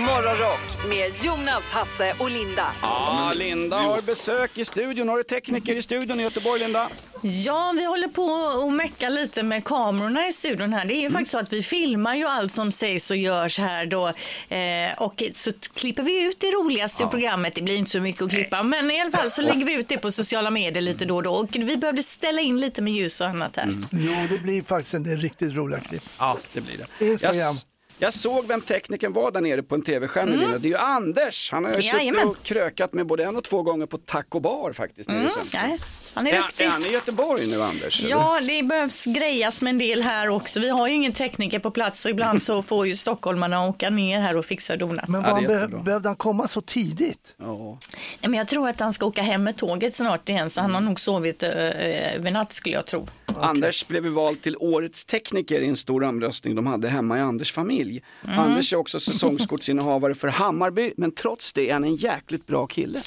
Morgonrock med Jonas, Hasse och Linda. Ja, Linda har besök i studion. Har du tekniker i studion i Göteborg, Linda? Ja, vi håller på och mecka lite med kamerorna i studion här. Det är ju faktiskt så att vi filmar ju allt som sägs och görs här då. Eh, och så klipper vi ut det roligaste ur programmet. Det blir inte så mycket att klippa, men i alla fall så lägger vi ut det på sociala medier lite då och då. Och vi behövde ställa in lite med ljus och annat här. Jo, det blir faktiskt en del riktigt roliga klipp. Ja, det blir det. Instagram. Jag, s- jag såg vem tekniken var där nere på en tv-skärm, Linda. Det är ju Anders. Han har ju suttit Mm. Och krökat med både en och två gånger på Taco Bar faktiskt. centrum. Nej, han är Är, duktig. är han i Göteborg nu, Anders? eller? Ja, det behövs grejas med en del här också. Vi har ju ingen tekniker på plats och ibland så får ju stockholmarna åka ner här och fixa och dona. Men Ja, är be- jättebra. behövde han komma så tidigt? Ja. Nej, Men jag tror att han ska åka hem med tåget snart igen så han har nog sovit uh, över natt skulle jag tro. Anders blev vald till årets tekniker i en stor omröstning de hade hemma i Anders familj. Mm. Anders är också säsongskortsinnehavare för Hammarby, men trots det är han en jäkligt bra kille.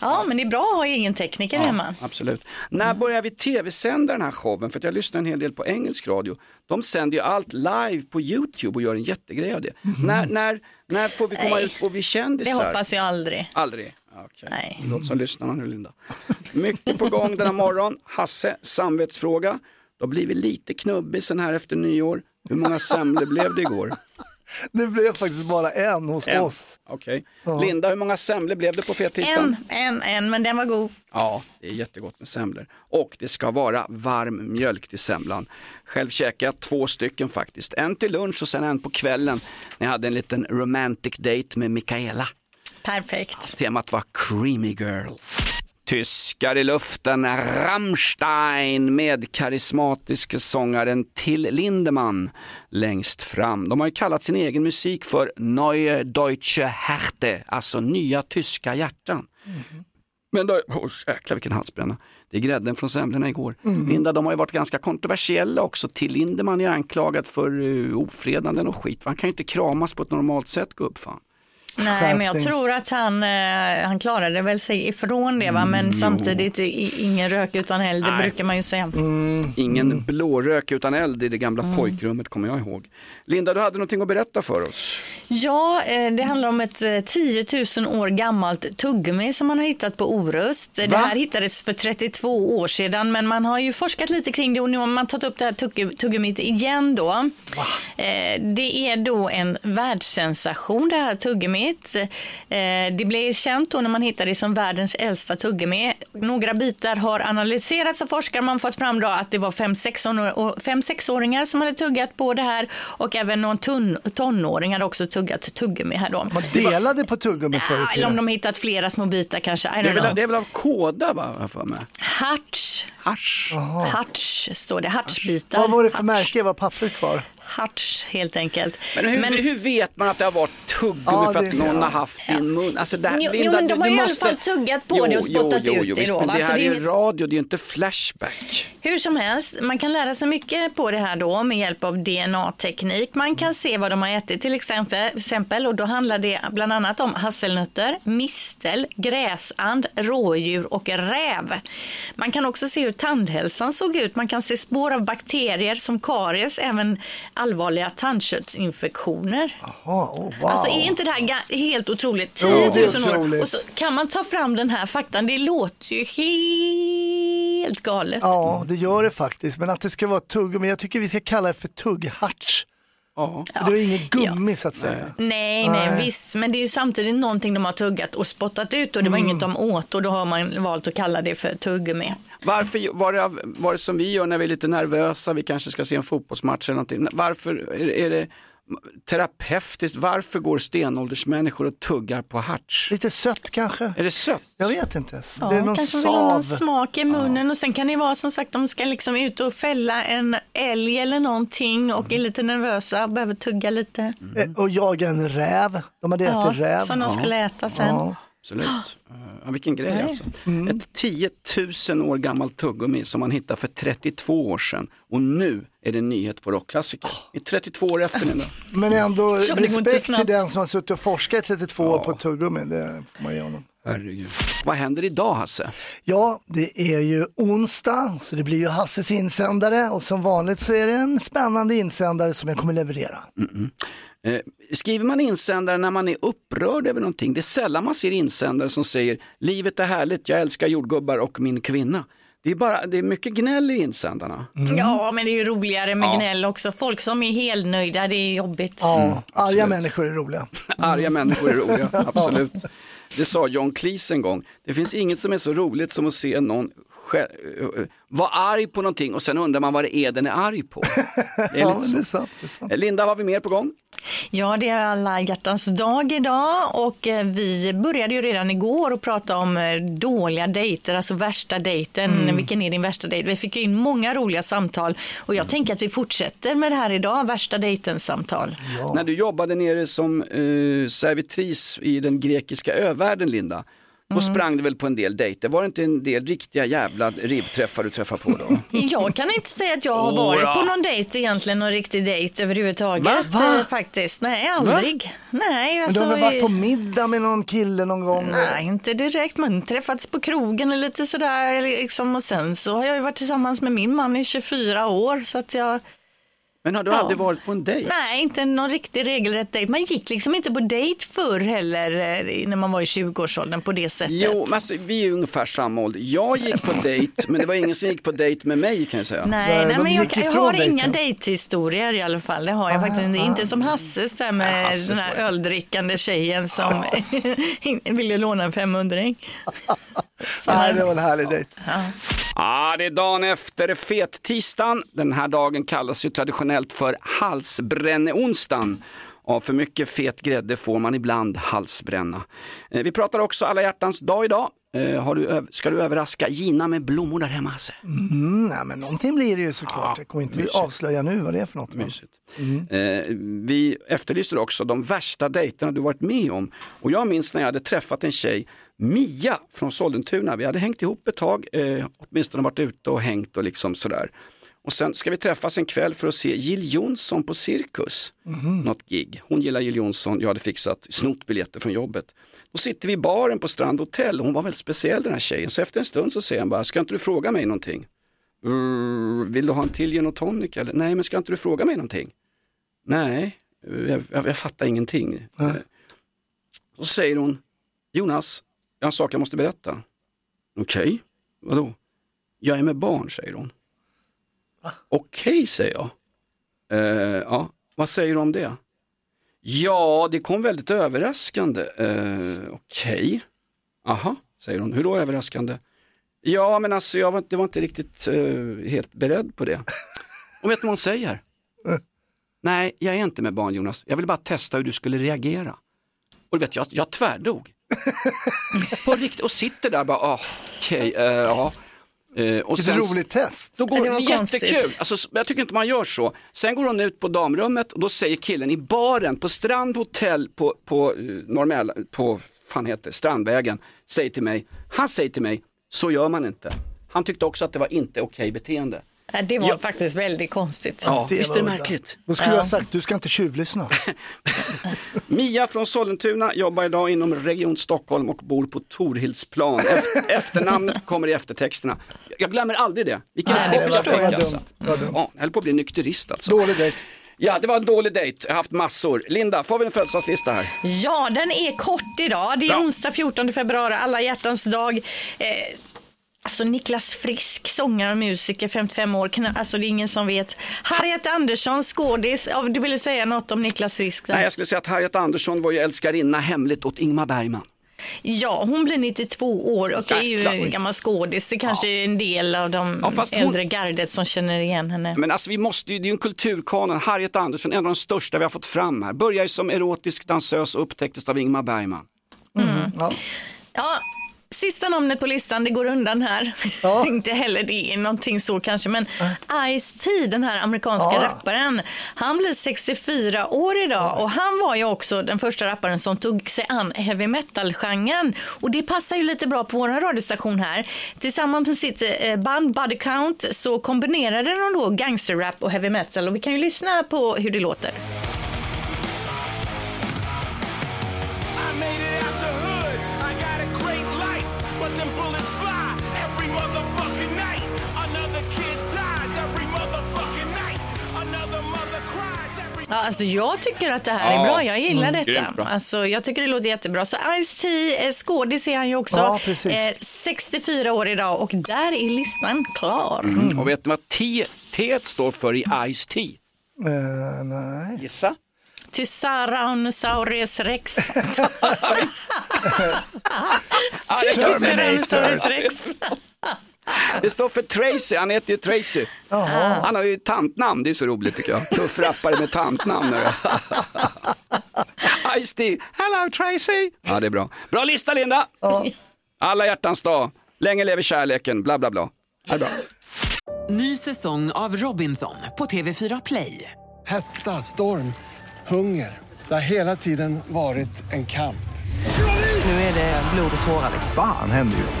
Ja, men det är bra att ha egen tekniker hemma. Absolut. När börjar vi tv-sända den här showen? För jag lyssnar en hel del på engelsk radio. De sänder ju allt live på YouTube och gör en jättegrej av det. När, när, när får vi komma Nej. ut och bli Det kändisar? hoppas jag aldrig. Aldrig? Okej, Nej. det låter som lyssnarna nu Linda. Mycket på gång denna morgon. Hasse, samvetsfråga. Då blir vi lite knubbisen här efter nyår. Hur många semlor blev det igår? Det blev faktiskt bara en hos En. oss. Okej. Linda, hur många semlor blev det på fettisdagen? En, en, en, men den var god. Ja, det är jättegott med semlor. Och det ska vara varm mjölk till semlan. Själv käkade jag två stycken faktiskt. En till lunch och sen en på kvällen när jag hade en liten romantic date med Mikaela. Perfekt. Temat var Creamy Girl. Tyskar i luften, Rammstein med karismatiske sångaren Till Lindemann längst fram. De har ju kallat sin egen musik för Neue Deutsche Härte, alltså nya tyska hjärtan. Men då, oh, jäklar vilken halsbränna. Det är grädden från semlorna igår. Linda, de har ju varit ganska kontroversiella också. Till Lindemann är anklagad för uh, ofredanden och skit. Han kan ju inte kramas på ett normalt sätt, gubbfan. Nej, men jag tror att han, eh, han klarade väl sig ifrån det, va? men samtidigt i, ingen rök utan eld, det Nej. brukar man ju säga. Ingen blårök utan eld i det gamla pojkrummet kommer jag ihåg. Linda, du hade någonting att berätta för oss. Ja, eh, det handlar om ett eh, 10 000 år gammalt tuggummi som man har hittat på Orust. Det Va? här hittades för 32 år sedan, men man har ju forskat lite kring det och nu har man tagit upp det här tugg- tuggummit igen då. Eh, Det är då en världssensation det här tuggummit. Eh, Det blev känt då när man hittade det som världens äldsta tuggummi. Några bitar har analyserats av forskare. Man fått fram då att det var 5-6-åringar som hade tuggat på det här och även någon ton, tonåring hade också tuggat tuggummi här då. Man delade på tuggummi Ah, Eller om de hittat flera små bitar kanske. I Det är, väl, det är väl av kåda va? Harts. Harts står det. Hartsbitar. Vad var det för Harts. märke? Var pappret kvar? Harts helt enkelt. Men hur, hur vet man att det har varit tuggummi Ja, för att det- någon ja. har haft det i en mun? Alltså där, Jo, Linda, jo, men de du- har du ju i alla måste- fall tuggat på det och spottat ut det då, Men det här det är ju radio, det är ju inte flashback. Hur som helst, man kan lära sig mycket på det här då med hjälp av DNA-teknik. Man kan se vad de har ätit till exempel, exempel och då handlar det bland annat om hasselnötter, mistel, gräsand, rådjur och räv. Man kan också se hur tandhälsan såg ut. Man kan se spår av bakterier som karies, även allvarliga tandköttsinfektioner. Oh, wow. Alltså är inte det här helt otroligt? 10 Jo, 000 det är år. Och så kan man ta fram den här faktan. Det låter ju helt galet. Ja, det gör det faktiskt. Men att det ska vara tuggummi, jag tycker vi ska kalla det för tuggharts. Ja. Det är inget gummi så att säga. Nej, nej, visst. Men det är ju samtidigt någonting de har tuggat och spottat ut och det var Mm. inget de åt och då har man valt att kalla det för tuggummi. Varför var det, var det som vi gör när vi är lite nervösa, vi kanske ska se en fotbollsmatch eller någonting. Varför är, är det terapeutiskt, varför går stenåldersmänniskor och tuggar på harts? Lite sött kanske? Är det sött? Jag vet inte. Ja, det är någon kanske vill ha någon sav. smak i munnen och sen kan det vara som sagt de ska liksom ut och fälla en älg eller någonting och är lite nervösa och behöver tugga lite. Eh, Och jaga en räv. De hade Ja, ätit räv. som de skulle äta sen. Absolut. Ja, vilken grej alltså. Ett 10 000 år gammalt tuggummi som man hittade för 32 år sedan och nu är det nyhet på rockklassiker. Det är 32 år efter nu då. Men ändå respekt till den som har suttit och forskat i 32 år på tuggummi. Det får man ge honom. Herregud. Vad händer idag Hasse? Ja, det är ju onsdag så det blir ju Hasses insändare och som vanligt så är det en spännande insändare som jag kommer leverera. Eh, skriver man insändare när man är upprörd över någonting? Det är sällan man ser insändare som säger livet är härligt, jag älskar jordgubbar och min kvinna. Det är, bara, det är mycket gnäll i insändarna. Ja, men det är ju roligare med gnäll också. Folk som är helnöjda, det är jobbigt. Ja, arga människor är roliga. Arga människor är roliga, absolut. Det sa John Cleese en gång. Det finns inget som är så roligt som att se någon eh, vara arg på någonting och sen undrar man vad det är den är arg på. Det är Ja, det är sant. Det är sant. Eh, Linda, vad har vi mer på gång? Ja, det är alla hjärtans dag idag och eh, vi började ju redan igår att prata om dåliga dejter, alltså värsta dejten. Vilken är din värsta dejt? Vi fick ju in många roliga samtal och jag tänker att vi fortsätter med det här idag, värsta dejten-samtal. När du jobbade nere som eh, servitris i den grekiska övärlden, Linda, då Mm. sprang du väl på en del dejter? Var det inte en del riktiga jävla ribbträffar du träffade på då? Jag kan inte säga att jag har varit på någon dejt egentligen, någon riktig dejt överhuvudtaget. Va? Va? eh, Faktiskt. Nej, aldrig. Nej, Men du alltså, har väl varit på middag med någon kille någon gång? Nej, inte direkt. Man träffats på krogen eller lite sådär. Liksom. Och sen så har jag ju varit tillsammans med min man i 24 år. Så att jag, Men har du Ja. aldrig varit på en dejt? nej, inte någon riktig regelrätt dejt. Man gick liksom inte på dejt förr heller eh, när man var i 20-årsåldern på det sättet. Jo, men alltså, vi är ju ungefär samma ålder. Jag gick på dejt, men det var ingen som gick på dejt med mig kan jag säga. Nej, Nej, nej men jag, jag har dejten. inga dejthistorier i alla fall. Det har jag faktiskt inte. Inte som Hasses där med Hasses den här öldrickande tjejen som ville låna en 500 Nej, det var en härlig dejt. Ah, det är dagen efter fet-tisdagen. Den här dagen kallas ju traditionellt för halsbränneonsdagen. Av för mycket fet grädde får man ibland halsbränna. Eh, vi pratar också alla hjärtans dag idag. Eh, du, ska du överraska Gina med blommor där hemma Hasse? Mm, nej, men någonting blir det ju såklart. Jag kommer inte mysigt. avslöja nu vad det är för något. Mysigt. Eh, vi efterlyser också de värsta dejterna du varit med om. Och jag minns när jag hade träffat en tjej, Mia från Sollentuna. Vi hade hängt ihop ett tag, eh, åtminstone varit ute och hängt och liksom sådär. Och sen ska vi träffas en kväll för att se Jill Johnson på Cirkus. Något gig. Hon gillar Jill Johnson, jag hade fixat snott biljetter från jobbet. Då sitter vi i baren på Strand Hotel, hon var väldigt speciell den här tjejen. Så efter en stund så säger han bara, ska inte du fråga mig någonting? "Mm, vill du ha en till gin och tonic eller? Nej, men ska inte du fråga mig någonting? Nej, jag, jag, jag fattar ingenting. Eh, Så säger hon, Jonas, jag har en sak jag måste berätta. Okej, vadå? Jag är med barn, säger hon. Okej, säger jag. Eh, ja, vad säger du om det? Ja, det kom väldigt överraskande. Eh, Okej, aha, säger hon. Hur då överraskande? Ja, men alltså jag var, inte- var inte riktigt eh, helt beredd på det. Och vet du vad hon säger? Nej, jag är inte med barn Jonas. Jag vill bara testa hur du skulle reagera. Och du vet, jag, jag tvärdog. På riktigt, och sitter där bara, ah, okej, eh, ja. Eh, och Vilket roligt test. då går, Det var konstigt. jättekul, alltså, jag tycker inte man gör så. Sen går hon ut på damrummet och då säger killen i baren på Strand Hotel på, på, eh, Norrmäla, på fan heter Strandvägen, säger till mig, han säger till mig, så gör man inte. Han tyckte också att det var inte okej beteende. Det var Ja. faktiskt väldigt konstigt. Ja, det visst är det märkligt. Då skulle jag ha sagt, du ska inte tjuvlyssna. Mia från Sollentuna jobbar idag inom Region Stockholm och bor på Torhildsplan. Ef- efternamnet kommer i eftertexterna. Jag glömmer aldrig det. Vilken Nej, det var- förstår det var jag, alltså. dumt. Det var dumt. Ja, jag höll på att bli nykterist alltså. Dålig dejt. Ja, det var en dålig dejt. Jag har haft massor. Linda, får vi en födelsedagslista här? Ja, den är kort idag. Det är Ja. onsdag 14 februari, alla hjärtans dag. Eh, alltså Niklas Frisk, sångare och musiker, 55 år. Alltså det är ingen som vet. Harriet Andersson, skådis. Ja, Du ville säga något om Niklas Frisk? där? Nej, jag skulle säga att Harriet Andersson var ju älskarinna hemligt åt Ingmar Bergman. Ja, hon blir 92 år och är ju en gammal skådis. Det kanske är en del av de Ja, fast hon- äldre gardet som känner igen henne. Men alltså vi måste ju, det är ju en kulturkanon. Harriet Andersson, en av de största vi har fått fram här. Började ju som erotisk dansös och upptäcktes av Ingmar Bergman. Ja. Ja, Sista namnet på listan, det går undan här. Ja. Inte heller det är någonting så kanske, men Ice-T, den här amerikanska Ja. rapparen, han blir 64 år idag och han var ju också den första rapparen som tog sig an heavy metal-genren. Och det passar ju lite bra på vår radiostation här. Tillsammans med sitt eh, band Body Count så kombinerade de då gangsterrap och heavy metal och vi kan ju lyssna på hur det låter. Ja, alltså jag tycker att det här Ja. är bra. Jag gillar Mm, detta. grymt bra. Alltså, jag tycker det låter jättebra. Så Ice-T, eh, skådis är han ju också. Ja, precis. 64 år idag och där är listan klar. Mm. Och vet ni vad T, T står för i Ice T? Eh, nej. Gissa. Tyrannosaurus rex. Tyrannosaurus rex. det står för Tracy, han heter ju Tracy. Han har ju tantnamn, det är så roligt tycker jag. Tuff rappare med tantnamn. Ice T, hello Tracy. Ja, det är bra. Bra lista Linda. Alla hjärtans dag, länge lever kärleken, bla bla bla. Det är bra. Ny säsong av Robinson på TV4 Play. Hetta, storm, hunger. Det har hela tiden varit en kamp. Nu är det blod och tårar. liksom. Fan händer just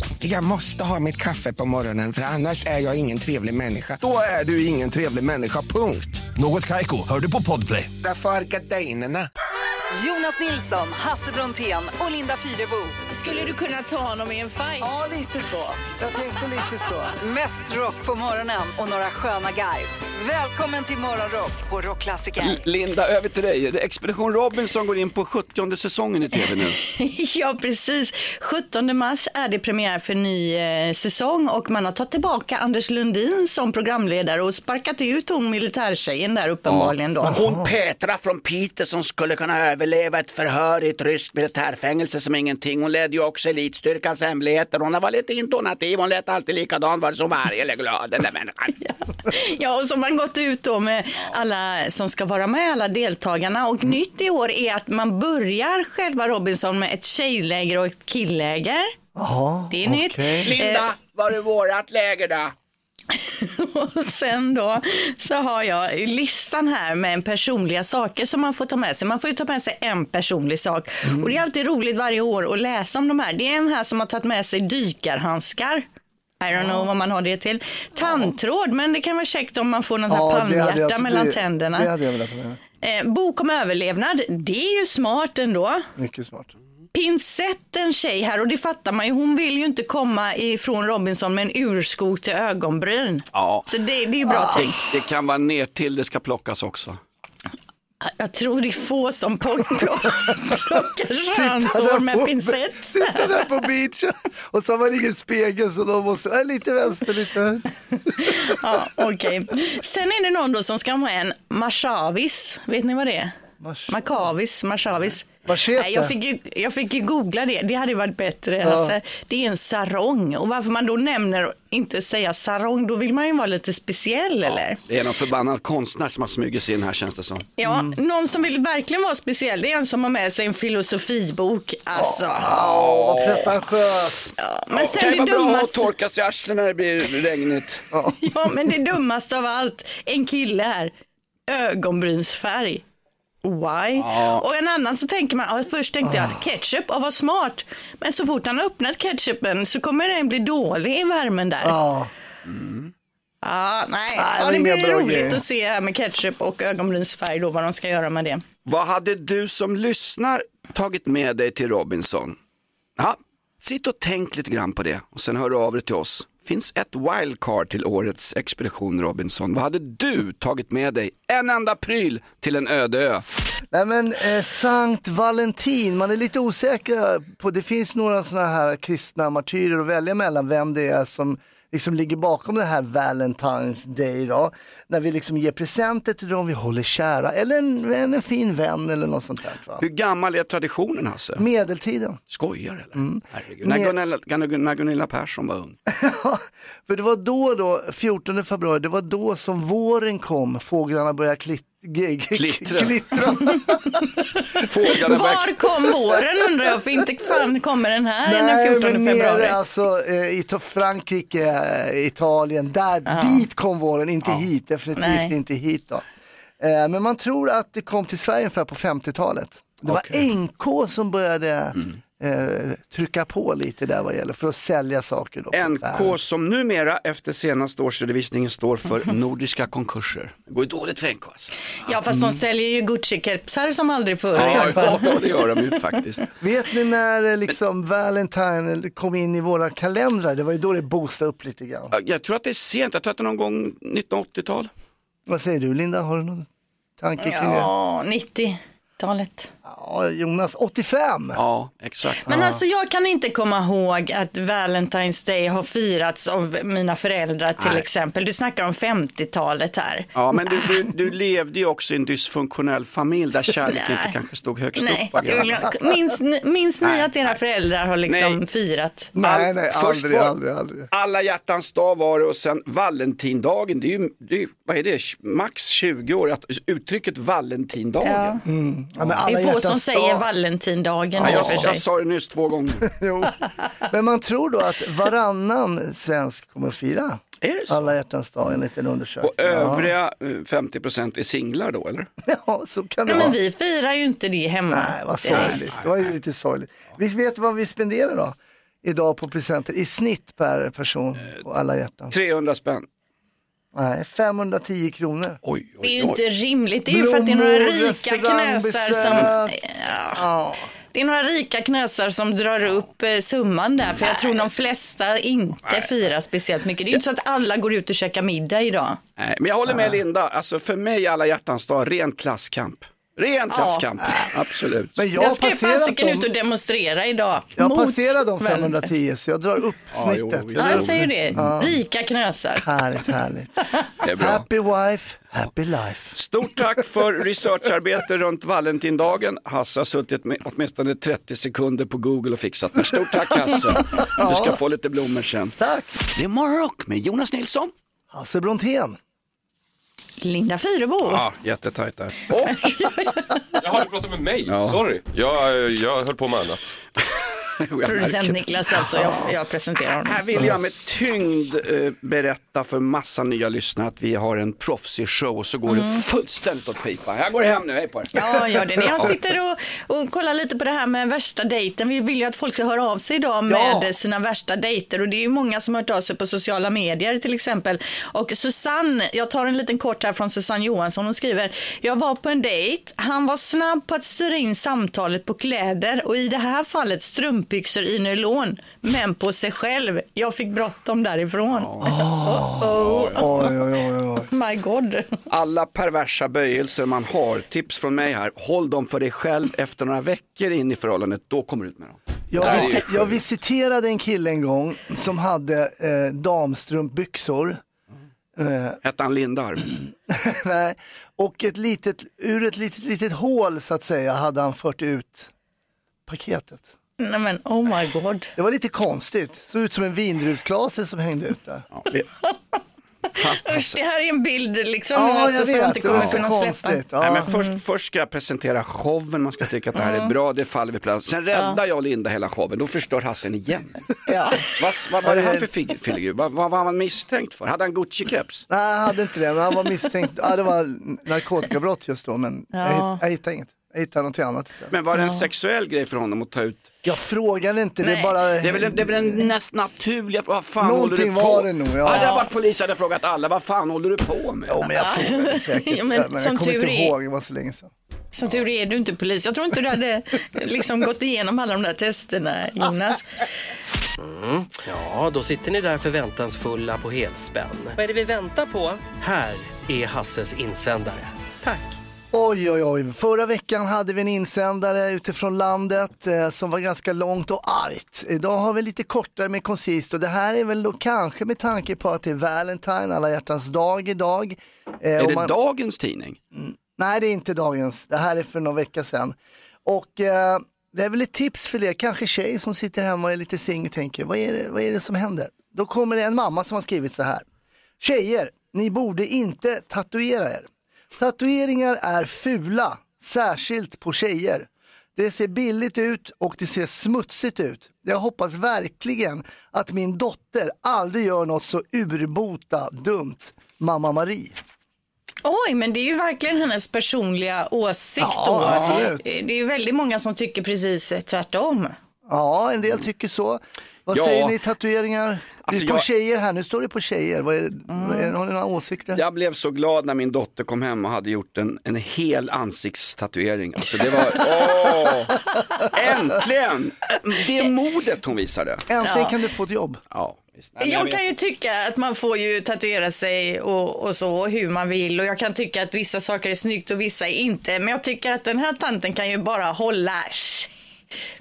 Jag måste ha mitt kaffe på morgonen för annars är jag ingen trevlig människa. Då är du ingen trevlig människa, punkt. Något Kaiko, hör du på Podplay. Därför är gardinerna. Jonas Nilsson, Hasse Brontén och Linda Fyrebo. Skulle du kunna ta honom i en fight? Ja, lite så. Jag tänkte lite så. Mest rock på morgonen och några sköna garv. Välkommen till Morgonrock på Rockklassiker. Linda, över till dig. Expedition Robinson går in på 70 säsongen i tv nu. Ja, precis. 17 mars är det premiär för ny eh, säsong och man har tagit tillbaka Anders Lundin som programledare och sparkat ut hon militärtjejen där uppenbarligen då. Hon Petra från Piteå som skulle kunna överleva ett förhör i ett ryskt militärfängelse som ingenting. Hon ledde ju också elitstyrkans hemligheter. Hon var lite intonativ, hon lät alltid likadan, var som varje eller glad den där människan. Ja, och så har man gått ut då med alla som ska vara med, alla deltagarna. Och nytt i år är att man börjar själva Robinson med ett tjejläger och ett killäger. Jaha, Det är nytt. okej. Linda, var är vårat läger då? Och sen då så har jag listan här med personliga saker som man får ta med sig. Man får ju ta med sig en personlig sak. Och det är alltid roligt varje år att läsa om de här. Det är en här som har tagit med sig dykarhandskar. I don't know vad man har det till. Tandtråd, men det kan vara käckt om man får någon Ja, ja, det palmhjärta mellan det- tänderna. Det hade jag velat ha med. Eh, bok om överlevnad, det är ju smart ändå. Mycket smart. Pinsett en tjej här och det fattar man ju. Hon vill ju inte komma ifrån Robinson med en urskog till ögonbryn. Ja. Så det, det är ju bra tänkt. Det kan vara ner till det ska plockas också. Jag tror det är få som plock- plock- plockar där med på- pincett. Sitta där på beachen och så har man ingen spegel så då måste, nej, lite vänster, lite vänster. Ja, okej. Sen är det någon då som ska ha en marshavis. Vet ni vad det är? Mars- Makavis, marshavis. Machete. Nej, jag, fick ju, jag fick ju googla det, det hade ju varit bättre. Ja. Alltså, det är en sarong och varför man då nämner inte säga sarong, då vill man ju vara lite speciell eller? Det är någon förbannad konstnär som har smugit sig in här känns det som. Ja, någon som vill verkligen vara speciell, det är en som har med sig en filosofibok. Alltså, Åh, vad pretentiöst. ja, men Det sen kan ju det vara bra att dummaste. torka sig i arslet när det blir regnigt. Ja, men det dummaste av allt, en kille här, ögonbrynsfärg. Why? Och en annan så tänker man, ja, först tänkte jag ketchup, ja, vad smart. Men så fort han har öppnat ketchupen så kommer den bli dålig i värmen där. Ja, Ja, nej, Nej, ja, det blir roligt grejer. att se här med ketchup och ögonbrynsfärg då, vad de ska göra med det. Vad hade du som lyssnar tagit med dig till Robinson? Ja, sitt och tänk lite grann på det och sen hör du av dig till oss. Finns ett wildcard till årets Expedition Robinson. Vad hade du tagit med dig? En enda pryl till en öde ö. Nej men eh, Sankt Valentin, man är lite osäker på, det finns några sådana här kristna martyrer att välja mellan vem det är som liksom ligger bakom det här Valentine's Day då. När vi liksom ger presenter till dem vi håller kära eller en, en, en fin vän eller något sånt där. Va? Hur gammal är traditionen Hasse? Medeltiden. Skojar eller? Mm. Herregud. När, Gunilla, när, Gunilla Persson var ung. För det var då, då, 14 februari, det var då som våren kom, fåglarna började Klittra. Började- Var kom våren undrar jag, för inte fan kommer den här den Nej, 14 men februari. nere alltså eh, i Frankrike, eh, Italien, där, dit kom våren, inte hit, definitivt Nej. inte hit då. Eh, men man tror att det kom till Sverige ungefär på 50-talet. Det var NK som började eh, trycka på lite där vad gäller för att sälja saker. Då på NK som numera efter senaste årsredovisningen står för nordiska konkurser. Det går ju dåligt för NK alltså. Ja, fast de säljer ju Gucci-kepsar som aldrig förr i Ja, alla fall. ja, det gör de ju faktiskt. Vet ni när eh, liksom Valentine kom in i våra kalendrar? Det var ju då det boostade upp lite grann. Ja, Jag tror att det är sent, jag tror att det är någon gång 1980-tal. Vad säger du Linda, har du någon tanke kring det? Ja, 90-talet. Ja, Jonas, 85! Ja, exakt. Men alltså jag kan inte komma ihåg att Valentine's Day har firats av mina föräldrar till Nej. exempel. Du snackar om 50-talet här. Ja, men du, du, du levde ju också i en dysfunktionell familj där kärlek inte kanske stod högst Nej, upp. minns, ni- minns ni Nej, att era föräldrar har liksom Nej. firat? Nej, nej, aldrig, var- aldrig, aldrig. Alla hjärtans dag var det och sen Valentindagen, det är ju, det är, vad är det, max 20 år, att uttrycket Valentindagen. Ja. Ja, men alla få som säger dag. Valentindagen Ja, jag, jag sa det nyss två gånger. Jo. Men man tror då att varannan svensk kommer att fira Är det så? alla hjärtans dag enligt en undersökning. Och övriga eh, 50% är singlar då eller? Ja, ja, så kan det Ja, vara. men vi firar ju inte det hemma. Nej, vad sorgligt. Det var ju lite sorgligt. Vi vet vad vi spenderar då? Idag på presenter i snitt per person på alla hjärtan. 300 spänn. Nej, 510 kronor. Oj, Det är oj, ju oj. inte rimligt. Det är ju för att det är några rika knösar som... Ja. Ja. Det är några rika knösar som drar upp eh, summan där, för jag tror de flesta inte firar speciellt mycket. Det är ju inte så att alla går ut och käkar middag idag. Nej, men jag håller med Linda, alltså för mig alla hjärtans dag, ren klasskamp. Ren klasskamp, absolut. Men jag Jag, ska ju fasiken ut och dem. demonstrera idag. Jag mot passerar de Valentine. 510 så jag drar upp Ja, jo, snittet. Ja, jag säger det. Rika knösar. Härligt, härligt. Det är bra. Happy wife, happy life. Stort tack för researcharbete runt Valentindagen. Hasse har suttit med åtminstone 30 sekunder på Google och fixat det. Stort tack Hasse. Du ska få lite blommor sen. Tack. Det är Morgonrock med Jonas Nilsson. Hasse Brontén. Linda Fyrebo. Ja, jättetajt där. Och Jaha, du pratar med mig? Ja. Sorry. Jag, jag höll på med annat. Producent Niklas alltså, jag, jag presenterar honom. Här vill jag med tyngd eh, berätta för massa nya lyssnare att vi har en proffsig show och så går det fullständigt åt pipa. Jag går hem nu, hej på er. Ja, gör det. Jag sitter och, och kollar lite på det här med värsta dejten. Vi vill ju att folk ska höra av sig idag med Ja. sina värsta dejter och det är ju många som har hört av sig på sociala medier till exempel. Och Susanne, jag tar en liten kort här från Susanne Johansson. Hon skriver, jag var på en dejt. Han var snabb på att styra in samtalet på kläder och i det här fallet strumpbyxor i nylon, men på sig själv. Jag fick bråttom därifrån. Oh, oh. Oj, oj, oj. My God. Alla perversa böjelser man har, tips från mig här, håll dem för dig själv efter några veckor in i förhållandet, då kommer du ut med dem. Jag, sjukt. jag visiterade en kille en gång som hade eh, damstrumpbyxor. Eh, Hette han Lindar? nej, och ett litet, ur ett litet, litet hål så att säga hade han fört ut paketet. Nej men oh my God. Det var lite konstigt, såg ut som en vindruvsklase som hängde ut där. Ja, Usch, det här är en bild liksom Ja, alltså, jag som jag vet, inte det var kommer så kunna släppa. konstigt. Ja. Nej, men först, först ska jag presentera showen, man ska tycka att det här är bra, det faller vid plats. Sen räddar jag och Linda hela showen, då förstör Hassen igen. Ja. Vad, vad var det han för fig- figur? Vad, vad var han misstänkt för? Hade han Gucci-keps? Nej, han hade inte det, men han var misstänkt. Ja, det var narkotikabrott just då, men jag, jag hittade inget. Hittade någonting annat istället. Men var det en sexuell grej för honom att ta ut? Jag frågade inte, det är Nej. bara... Det är väl, en- det är väl en näst naturliga fråga, vad fan Någonting håller du på? var det nog, ja. Hade jag varit polis hade jag frågat alla, vad fan håller du på med? Jo, men jag frågade säkert, Ja, men men, som jag kommer tur inte är- ihåg, det var så länge sedan. Som tur är du inte polis. Jag tror inte du hade liksom gått igenom alla de där testerna Jonas. Ja, då sitter ni där förväntansfulla på helspänn. Vad är det vi väntar på? Här är Hasses insändare. Tack. Oj, oj, oj. Förra veckan hade vi en insändare utifrån landet eh, som var ganska långt och argt. Idag har vi lite kortare men koncist och det här är väl då kanske med tanke på att det är Valentine, alla hjärtans dag idag. Eh, Är det man- dagens tidning? Nej, det är inte dagens. Det här är för några veckor sedan. Och eh, det är väl ett tips för er, kanske tjej som sitter hemma och är lite singel och tänker, vad är, det, vad är det som händer? Då kommer det en mamma som har skrivit så här. Tjejer, ni borde inte tatuera er. Tatueringar är fula, särskilt på tjejer. Det ser billigt ut och det ser smutsigt ut. Jag hoppas verkligen att min dotter aldrig gör något så urbota dumt. Mamma Marie. Oj, men det är ju verkligen hennes personliga åsikt Ja, då. Det är ju väldigt många som tycker precis tvärtom. Ja, en del tycker så. Vad Ja. säger ni tatueringar? Alltså, det är på jag- tjejer här, nu står det på tjejer. Vad är, vad är, har ni några åsikter? Jag blev så glad när min dotter kom hem och hade gjort en, en hel ansiktstatuering. Alltså det var, åh, äntligen! Det modet hon visade. Äntligen Ja. kan du få ett jobb. Ja. Nej, Jag vet- kan ju tycka att man får ju tatuera sig och, och så hur man vill och jag kan tycka att vissa saker är snyggt och vissa är inte. Men jag tycker att den här tanten kan ju bara hålla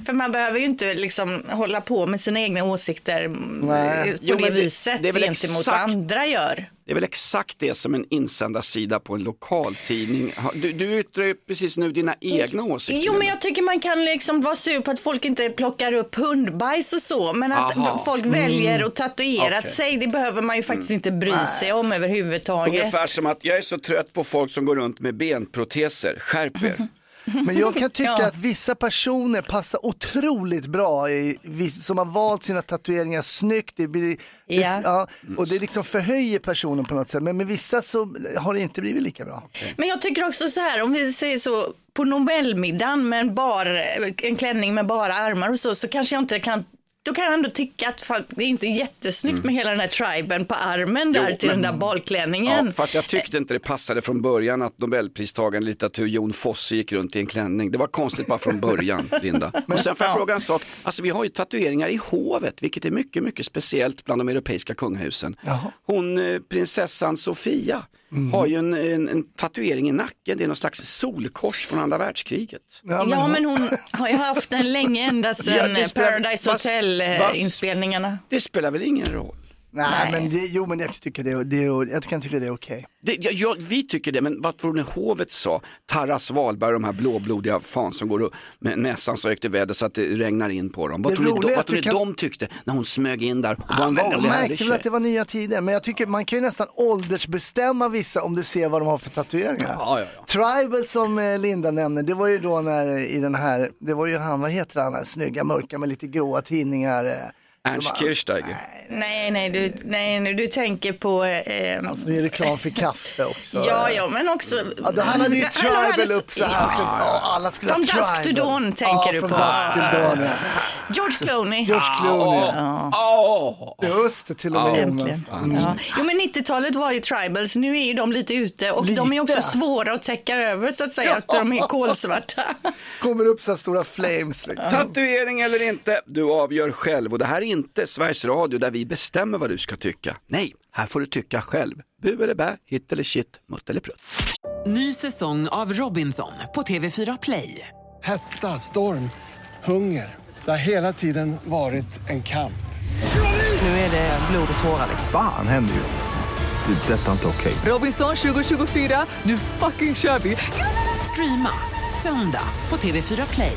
för man behöver ju inte liksom hålla på med sina egna åsikter Nej. på Jo, det det- viset det är väl gentemot exakt- vad andra gör. Det är väl exakt det som en insändarsida på en lokaltidning. Du, du yttrar ju precis nu dina egna åsikter. Jo, men jag tycker man kan liksom vara sur på att folk inte plockar upp hundbajs och så. Men att Aha. folk väljer Mm. att tatuera Okej. sig, det behöver man ju faktiskt inte bry sig om överhuvudtaget. Ungefär som att jag är så trött på folk som går runt med benproteser. Skärp er. Men jag kan tycka Ja. att vissa personer passar otroligt bra i, som har valt sina tatueringar snyggt. Det blir, det, Ja. ja, och det liksom förhöjer personen på något sätt. Men med vissa så har det inte blivit lika bra. Men jag tycker också så här, om vi säger så, på Nobelmiddagen med en, bar, en klänning med bara armar och så, så kanske jag inte kan då kan jag ändå tycka att fan, det är inte jättesnyggt med hela den här triben på armen där Mm. Jo, till men- den där balklänningen. Ja, fast jag tyckte inte det passade från början att Nobelpristagaren i litteratur Jon Fosse gick runt i en klänning. Det var konstigt bara från början, Linda. Och sen får jag fråga en sak. Alltså vi har ju tatueringar i hovet, vilket är mycket, mycket speciellt bland de europeiska kungahusen. Hon, eh, prinsessan Sofia, Mm. har ju en, en, en tatuering i nacken. Det är någon slags solkors från andra världskriget. Ja, men, hon har ju haft den länge ända sedan Ja, spelar- Paradise Hotel-inspelningarna. Det spelar väl ingen roll? Nej, men det, jo men jag tycker det, det, jag kan tycka det är okej. Det, ja, ja, vi tycker det, men vad tror ni hovet sa? Taras Wahlberg, de här blåblodiga fan som går och, med näsan så högt i väder så att det regnar in på dem. Vad Det tror ni, de, vad tror ni kan- de tyckte när hon smög in där och var en vanlig märkte väl att det var nya tider, men jag tycker man kan ju nästan åldersbestämma vissa om du ser vad de har för tatueringar. Ja, ja, ja. Tribal som eh, Linda nämner, det var ju då när i den här, det var ju han, vad heter han, den snygga mörka med lite gråa tinningar. Ernst som- Kirchsteiger. Nej, nej, du, nej, nej, du tänker på... Eh, Alltså det är reklam för kaffe också. ja, ja, men också... Ja, då han hade ju Han tribal upp så här. För, ja, alla skulle Från ha dusk tribal. to dawn tänker ja, du på. dusk till dawn, ja. George Clooney. George Clooney. Ja. Just det, till och med Äntligen. Jonas. Ja. Jo, men 90-talet var ju tribals, nu är ju de lite ute och de är Lite? också svåra att täcka över så att säga, att de är kolsvarta. Kommer upp så här stora flames liksom. Tatuering eller inte, du avgör själv och det här är inte Sveriges Radio där vi bestämmer vad du ska tycka. Nej, här får du tycka själv. Bu eller bä, hit eller shit, mutt eller prutt. Ny säsong av Robinson på TV4 Play. Hetta, storm, hunger. Det har hela tiden varit en kamp. Nu är det blod och tårar. liksom. Fan händer just det. Det är detta inte okej. Robinson 2024, nu fucking kör vi! Streama söndag på TV4 Play.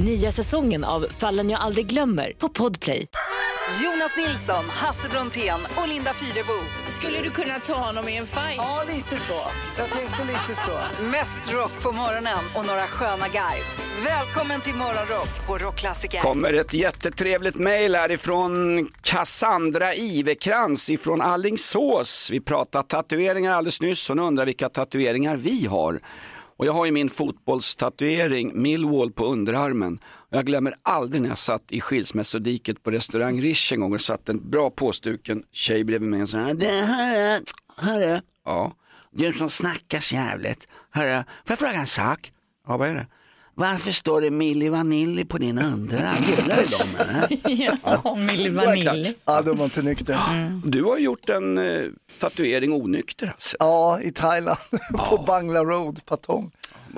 Nya säsongen av Fallen jag aldrig glömmer på Podplay. Jonas Nilsson, Hasse Brontén och Linda Fyrebo. Skulle du kunna ta honom i en fight? Ja, lite så. Jag tänkte lite så. Mest rock på morgonen och några sköna garv. Välkommen till Morgonrock på Rockklassiker. kommer ett jättetrevligt mejl härifrån Cassandra Ivekrans ifrån Allingsås. Vi pratade tatueringar alldeles nyss. Hon undrar vilka tatueringar vi har. Och jag har ju min fotbollstatuering Millwall på underarmen. Och jag glömmer aldrig när jag satt i skilsmässodiket på restaurang Riche en gång och satt en bra påstuken tjej bredvid mig och sa det här är, hörru, ja, du som snackar så jävligt, hörru, får jag fråga en sak? Ja, vad är det? Varför står det Milli Vanilli på din underarm? Gillar du dem eller? Ja, Milli Vanilli. Ja, är man inte nykter. Du har gjort en eh, tatuering onykter alltså. Ja, i Thailand, på Bangla Road, Patong.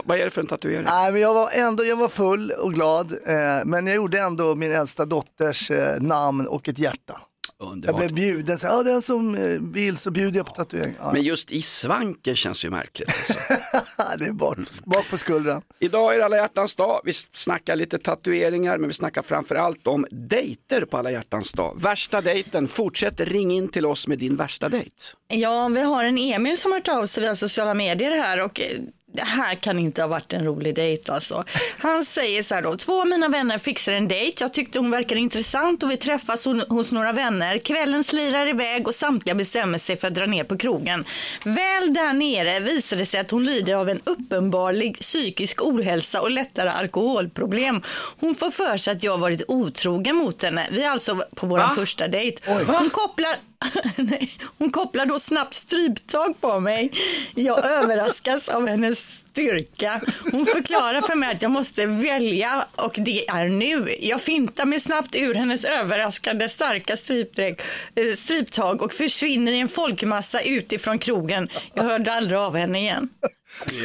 Vad är det för en tatuering? Nej, men jag var ändå jag var full och glad, eh, men jag gjorde ändå min äldsta dotters eh, namn och ett hjärta. Jag Underbart. blev bjuden, så, ja, den som eh, vill så bjuder jag på tatuering. Ja. Men just i svanken känns ju märkligt. Alltså. det är bak, bak på skuldran. Idag är det alla hjärtans dag. Vi snackar lite tatueringar men vi snackar framför allt om dejter på alla hjärtans dag. Värsta dejten, fortsätt ring in till oss med din värsta dejt. Ja, vi har en Emil som har hört av sig via sociala medier här och eh, det här kan inte ha varit en rolig dejt alltså. Han säger så här då, två av mina vänner fixar en dejt. Jag tyckte hon verkade intressant och vi träffas hos några vänner. Kvällen slirar iväg och samtliga bestämmer sig för att dra ner på krogen. Väl där nere visar det sig att hon lider av en uppenbarlig psykisk ohälsa och lättare alkoholproblem. Hon får för sig att jag varit otrogen mot henne. Vi är alltså på vår första dejt. Hon kopplar Hon kopplar då snabbt stryptag på mig. Jag överraskas av hennes styrka. Hon förklarar för mig att jag måste välja och det är nu. Jag fintar mig snabbt ur hennes överraskande starka strypdräkt, eh, stryptag och försvinner i en folkmassa utifrån krogen. Jag hörde aldrig av henne igen.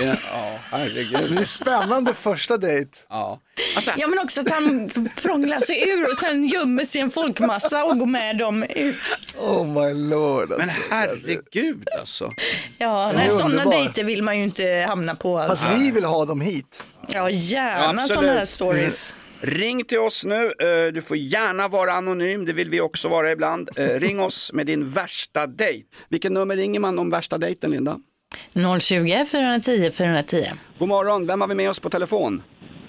Ja, herregud. Det är spännande första dejt. Ja. Alltså, Ja, men också att han prånglar sig ur och sen gömmer sig i en folkmassa och går med dem ut. Oh my lord. men Alltså. herregud alltså. Ja, nej, sådana dejter vill man ju inte hamna på. Fast Alltså. vi vill ha dem hit. Ja, gärna Absolut. sådana här stories. Ring till oss nu, Eh, du får gärna vara anonym, det vill vi också vara ibland. Eh, Ring oss med din värsta dejt. Vilken nummer ringer man om värsta dejten Linda? 020 410 410. God morgon, vem har vi med oss på telefon?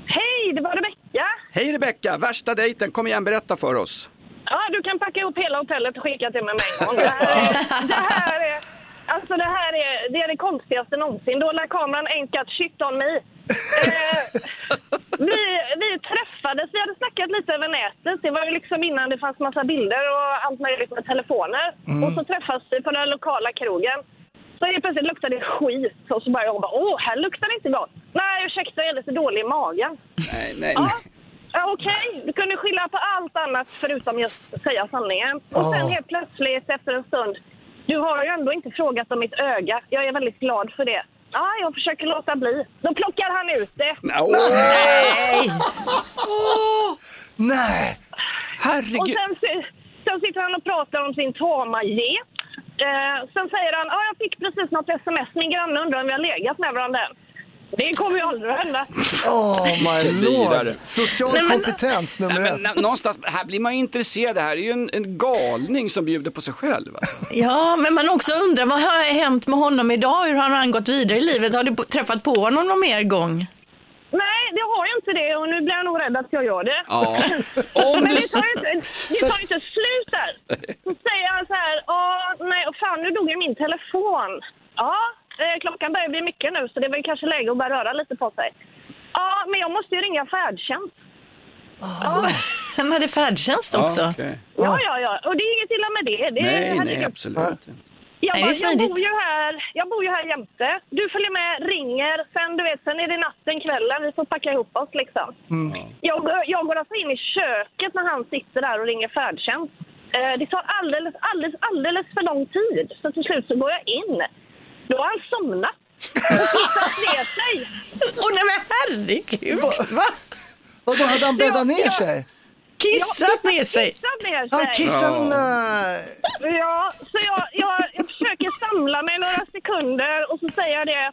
Hej, det var Rebecka. Hej Rebecka, värsta dejten, kom igen berätta för oss. Ja, du kan packa ihop hela hotellet och skicka till mig med en gång. Det här är, det här är, alltså det här är, det är det konstigaste någonsin. Då lär kameran enkat shit on me. Eh, vi, vi träffades, vi hade snackat lite över nätet. Det var ju liksom innan det fanns massa bilder och allt möjligt med telefoner. Mm. Och så träffas vi på den lokala krogen. Så helt plötsligt luktade det skit. Och så bara jag bara, åh, här luktar det inte gott. Nej, ursäkta, jag är lite dålig i magen. Nej, nej, Ja, ja, okej. Du kunde skylla på allt annat förutom just säga sanningen. Och sen helt plötsligt efter en stund. Du har ju ändå inte frågat om mitt öga. Jag är väldigt glad för det. Ja, jag försöker låta bli. Då plockar han ut det. Nej! Nej! Herregud. Och sen, sen sitter han och pratar om sin tama get. Eh, sen säger han, ja, jag fick precis något sms. Min granne undrar om vi har legat med varandra än. Det kommer ju aldrig att hända. Oh my lord. Social Nej, men- kompetens nummer Nej, ett. men, na- någonstans, här blir man ju intresserad, det här är ju en, en galning som bjuder på sig själv. Alltså. Ja, men man också undrar vad har hänt med honom idag? Hur har han gått vidare i livet? Har du träffat på honom någon mer gång? Har jag inte det och nu blir jag nog rädd att jag gör det. Ja. Om Men du... det tar ju inte, det tar ju inte slut där. Så säger han så här, ja, nej, och fan nu dog ju min telefon. Ja, eh, klockan börjar bli mycket nu så det är väl kanske läge att börja röra lite på sig. Ja, men jag måste ju ringa färdtjänst. Ja, Han hade färdtjänst också. Ja, okej. ja, ja, ja. och det är inget illa med det. det Nej, nej, absolut inte. Jag, Nej, bara, jag, bor ju här, jag bor ju här jämte. Du följer med, ringer, sen du vet, sen är det natten, kvällen, vi får packa ihop oss liksom. Jag, går- jag går alltså in i köket när han sitter där och ringer färdtjänst. Eh, det tar alldeles, alldeles, alldeles för lång tid. Så till slut så går jag in. Då har han somnat. Och ner sig. Åh nej men herregud! Va? Vadå, hade han bäddat ner Ja. sig? Kissat ner sig? Kissat ner sig. Ja. Så jag, jag, jag försöker samla mig några sekunder och så säger jag det.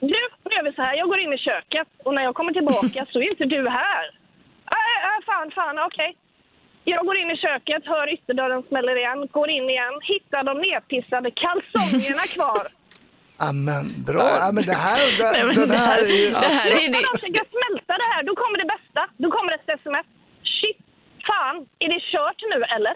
Du, nu gör vi så här. Jag går in i köket och när jag kommer tillbaka så är inte du här. Äh, äh, fan, fan, okej. Jag går in i köket, hör ytterdörren smäller igen, går in igen, hittar de nerpissade kalsongerna kvar. Ja, men bra. Ja, men det här, det, Nej, men den det här här- är ju... det här är När det. de försöker smälta det här, då kommer det bästa. Då kommer ett sms. Fan, är det kört nu eller?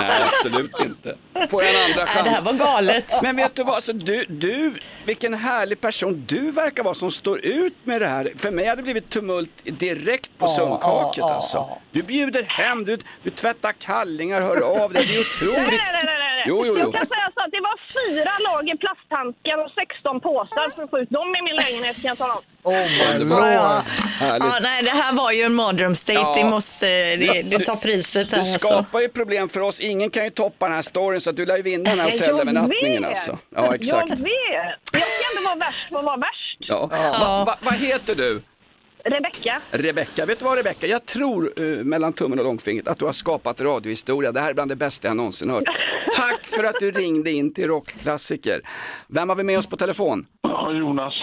Nej, absolut inte. Får jag en andra Nej, chans? det här var galet. Men vet du vad, så du, du, vilken härlig person du verkar vara som står ut med det här. För mig hade det blivit tumult direkt på sunnkaket alltså. Du bjuder hem, du, du tvättar kallingar, hör av dig, det är Nej, otroligt. nej, nej, nej, nej. Jo, jo, jo. Jag kan säga så att det var fyra lager plasthandskar och 16 påsar för att få ut dem i min lägenhet kan jag tala om. Oh my Ja, ja. Ja, nej, det här var ju en mardrömsdate. Ja. Det måste, det, du tar priset här Du alltså. skapar ju problem för oss, ingen kan ju toppa den här storyn så att du lär ju vinna den här hotellövernattningen alltså. Ja, exakt. Jag vet. Jag ska inte vara värst för att vara värst. Ja. Va, va, vad heter du? Rebecka. Rebecka, vet du vad Rebecka? Jag tror eh, mellan tummen och långfingret att du har skapat radiohistoria. Det här är bland det bästa jag någonsin hört. Tack för att du ringde in till Rockklassiker. Vem har vi med oss på telefon? Ja, Jonas.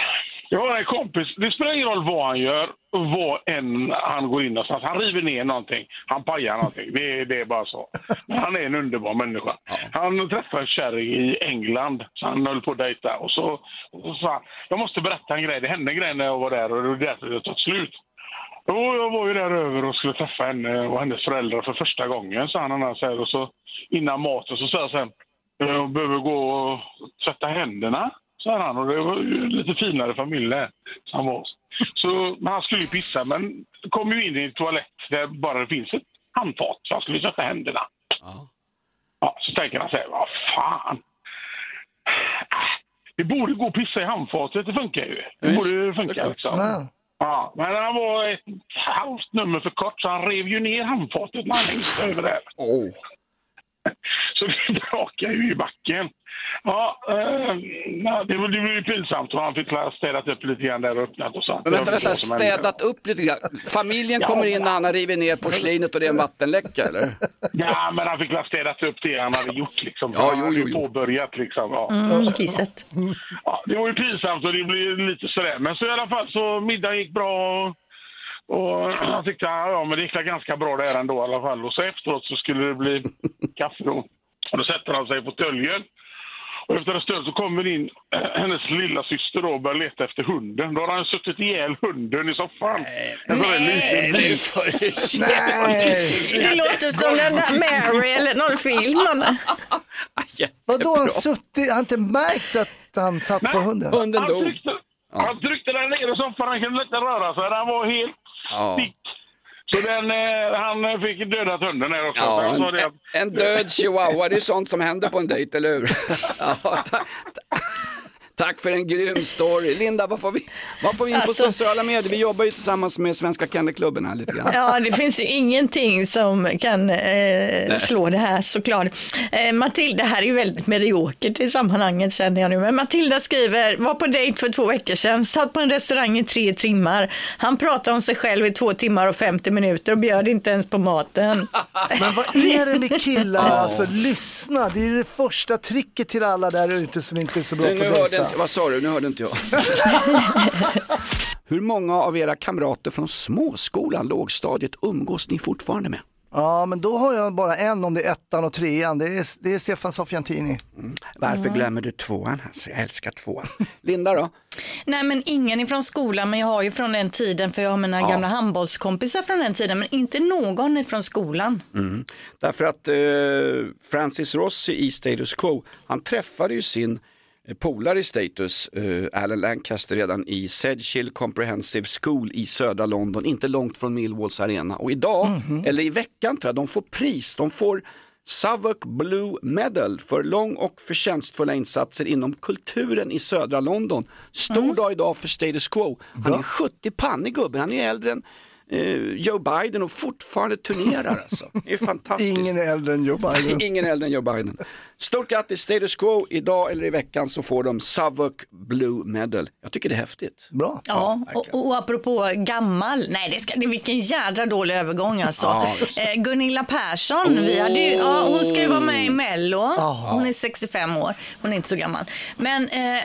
Jag har en kompis, det spelar ingen roll vad han gör vad än han går in någonstans. Han river ner någonting, han pajar någonting. Det, är- det är bara så. Men han är en underbar människa. Han träffade en kärring i England, så han höll på att dejta. Och så, så sa han, jag måste berätta en grej. Det hände en grej när jag var där och det var därför det tog slut. Jo, jag var ju där över och skulle träffa henne och hennes föräldrar för första gången, sa han. Så här, och så innan maten så sa jag sen, jag behöver gå och tvätta händerna, sa han. Och det var ju lite finare familj som var. Så, men han skulle ju pissa, men kom ju in i en toalett där bara det finns ett handfat, så han skulle tvätta händerna. Ja, så tänker han så här, vad fan. Det borde gå att pissa i handfatet, det funkar ju. Det Visst, borde funka liksom. Ja. Ja, men han var ett halvt nummer för kort så han rev ju ner handfatet när han hängde över där. Oh. Så det brakade ju i backen. Ja, eh, det, var- det blev ju pinsamt han fick städat upp lite grann där och öppnat och sånt. Men vänta, vänta, städat upp lite grann. Familjen Ja, kommer in när han har rivit ner porslinet och det är en vattenläcka eller? Ja, men han fick väl städat upp det han hade gjort liksom. Ja, han jo, hade jo, jo. påbörjat liksom. Ja. Mm, kisset. Ja, det var ju pinsamt och det blev lite sådär. Men så i alla fall så middagen gick bra och, och jag tyckte ja, men det gick ganska bra där ändå i alla fall. Och så efteråt så skulle det bli kaffe då. Och då sätter han sig på töljen. Och efter en stund så kommer in eh, hennes lilla syster då och börjar leta efter hunden. Då har han suttit ihjäl hunden i soffan. Där liten bil. Det låter som den där Mary eller någon film. Vadå, han suttit, han inte märkt att han satt på hunden? Hunden han dog. Tryckte, Han tryckte den ner i soffan, han kunde inte röra sig. Den var helt Ja. stick. Så den, eh, han fick dödat hunden där också. Ja, en, en död chihuahua, det är sånt som händer på en dejt, eller hur? Ja, tack, tack- tack för en grym story. Linda, vad får vi, vad får vi in på Alltså- sociala medier? Vi jobbar ju tillsammans med Svenska Kennelklubben här lite grann. Ja, det finns ju ingenting som kan eh, slå det här såklart. Eh, Matilda, det här är ju väldigt mediokert i sammanhanget känner jag nu, men Matilda skriver, var på dejt för två veckor sedan, satt på en restaurang i tre timmar. Han pratade om sig själv i två timmar och 50 minuter och bjöd inte ens på maten. Men vad är det med killar? Alltså lyssna, det är det första tricket till alla där ute som inte är så bra på nu vad sa du? Nu hörde inte jag. Hur många av era kamrater från småskolan, lågstadiet, umgås ni fortfarande med? Ja, men då har jag bara en om det är ettan och trean. Det är, det är Stefan Sofiantini. Varför glömmer du tvåan? Alltså, jag älskar tvåan. Linda då? Nej, men ingen ifrån skolan, men jag har ju från den tiden, för jag har mina gamla handbollskompisar från den tiden, men inte någon ifrån skolan. Mm. Därför att eh, Francis Rossi i Status Quo, han träffade ju sin polare i Status, eh, Alan Lancaster, redan i Sedgehill Comprehensive School i södra London, inte långt från Millwalls arena. Och idag, eller i veckan tror jag, de får pris. De får Southwark Blue Medal för lång och förtjänstfulla insatser inom kulturen i södra London. Stor dag idag för Status Quo. Han är 70 pannig gubben, han är äldre än Joe Biden och fortfarande turnerar alltså. Det är fantastiskt. Ingen äldre än Joe Biden. Ingen äldre än Joe Biden. Stort grattis Status Quo, idag eller i veckan så får de Southwark Blue Medal. Jag tycker det är häftigt. Bra. Ja, och, och apropå gammal, nej det ska, det, vilken jädra dålig övergång alltså. Ja, eh, Gunilla Persson, vi hade ju, ja, hon ska ju vara med i Mello. Hon är 65 år, hon är inte så gammal. Men eh,